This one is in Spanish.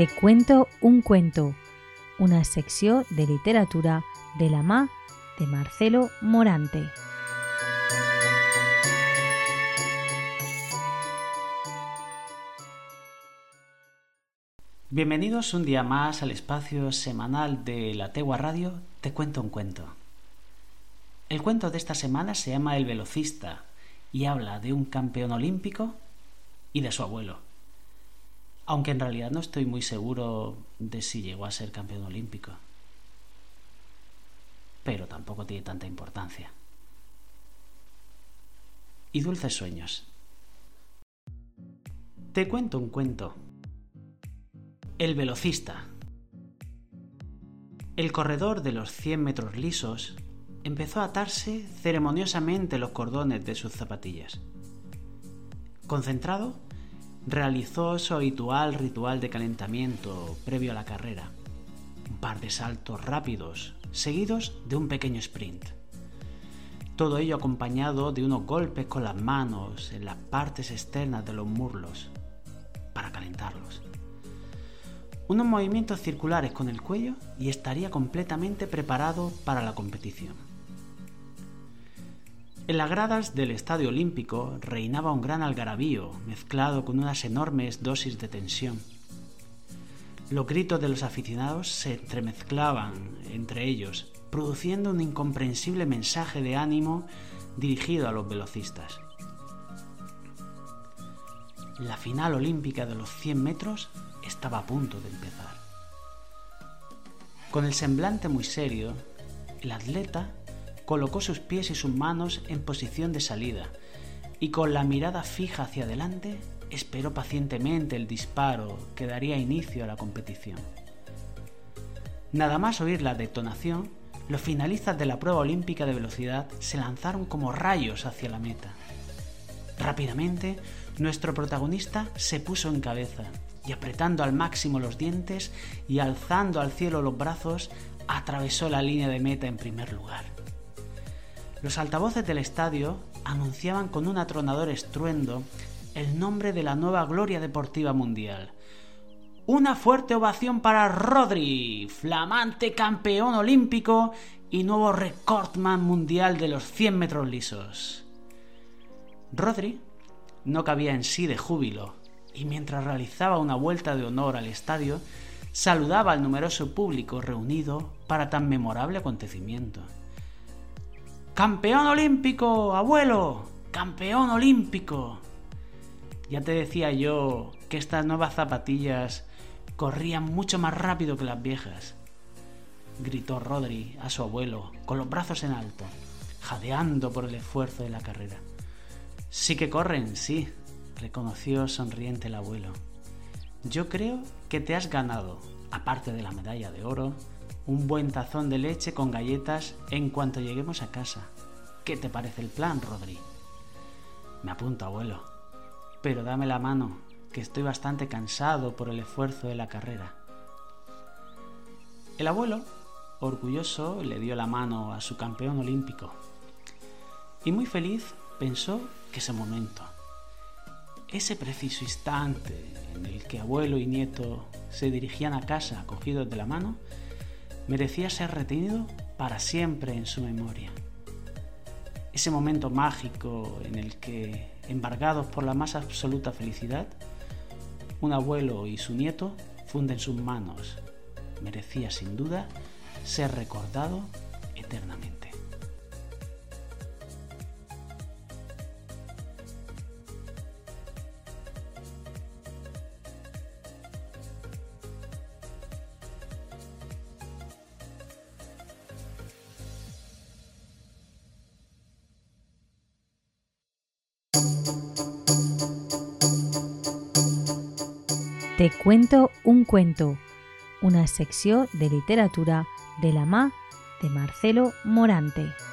Te cuento un cuento, una secció de literatura de la mà de Marcelo Morante. Bienvenidos un día más al espacio semanal de la Tegua Radio Te cuento un cuento. El cuento de esta semana se llama El velocista y habla de un campeón olímpico y de su abuelo. Aunque en realidad no estoy muy seguro de si llegó a ser campeón olímpico. Pero tampoco tiene tanta importancia. Y dulces sueños. Te cuento un cuento el velocista. El corredor de los 100 metros lisos empezó a atarse ceremoniosamente los cordones de sus zapatillas. Concentrado, realizó su habitual ritual de calentamiento previo a la carrera. Un par de saltos rápidos, seguidos de un pequeño sprint. Todo ello acompañado de unos golpes con las manos en las partes externas de los muslos para calentarlos unos movimientos circulares con el cuello y estaría completamente preparado para la competición. En las gradas del Estadio Olímpico reinaba un gran algarabío mezclado con unas enormes dosis de tensión. Los gritos de los aficionados se entremezclaban entre ellos, produciendo un incomprensible mensaje de ánimo dirigido a los velocistas. La final olímpica de los 100 metros estaba a punto de empezar. Con el semblante muy serio, el atleta colocó sus pies y sus manos en posición de salida y con la mirada fija hacia adelante esperó pacientemente el disparo que daría inicio a la competición. Nada más oír la detonación, los finalistas de la prueba olímpica de velocidad se lanzaron como rayos hacia la meta. Rápidamente, nuestro protagonista se puso en cabeza y apretando al máximo los dientes y alzando al cielo los brazos, atravesó la línea de meta en primer lugar. Los altavoces del estadio anunciaban con un atronador estruendo el nombre de la nueva gloria deportiva mundial. Una fuerte ovación para Rodri, flamante campeón olímpico y nuevo recordman mundial de los 100 metros lisos. Rodri no cabía en sí de júbilo y mientras realizaba una vuelta de honor al estadio, saludaba al numeroso público reunido para tan memorable acontecimiento. ¡Campeón olímpico, abuelo! ¡Campeón olímpico! Ya te decía yo que estas nuevas zapatillas corrían mucho más rápido que las viejas. Gritó Rodri a su abuelo, con los brazos en alto, jadeando por el esfuerzo de la carrera. Sí que corren, sí, reconoció sonriente el abuelo. Yo creo que te has ganado, aparte de la medalla de oro, un buen tazón de leche con galletas en cuanto lleguemos a casa. ¿Qué te parece el plan, Rodri? Me apunto, abuelo. Pero dame la mano, que estoy bastante cansado por el esfuerzo de la carrera. El abuelo, orgulloso, le dio la mano a su campeón olímpico. Y muy feliz pensó que ese momento, ese preciso instante en el que abuelo y nieto se dirigían a casa cogidos de la mano, merecía ser retenido para siempre en su memoria. Ese momento mágico en el que, embargados por la más absoluta felicidad, un abuelo y su nieto funden sus manos, merecía sin duda ser recordado eternamente. Te cuento un cuento, una secció de literatura de la mà de Marcelo Morante.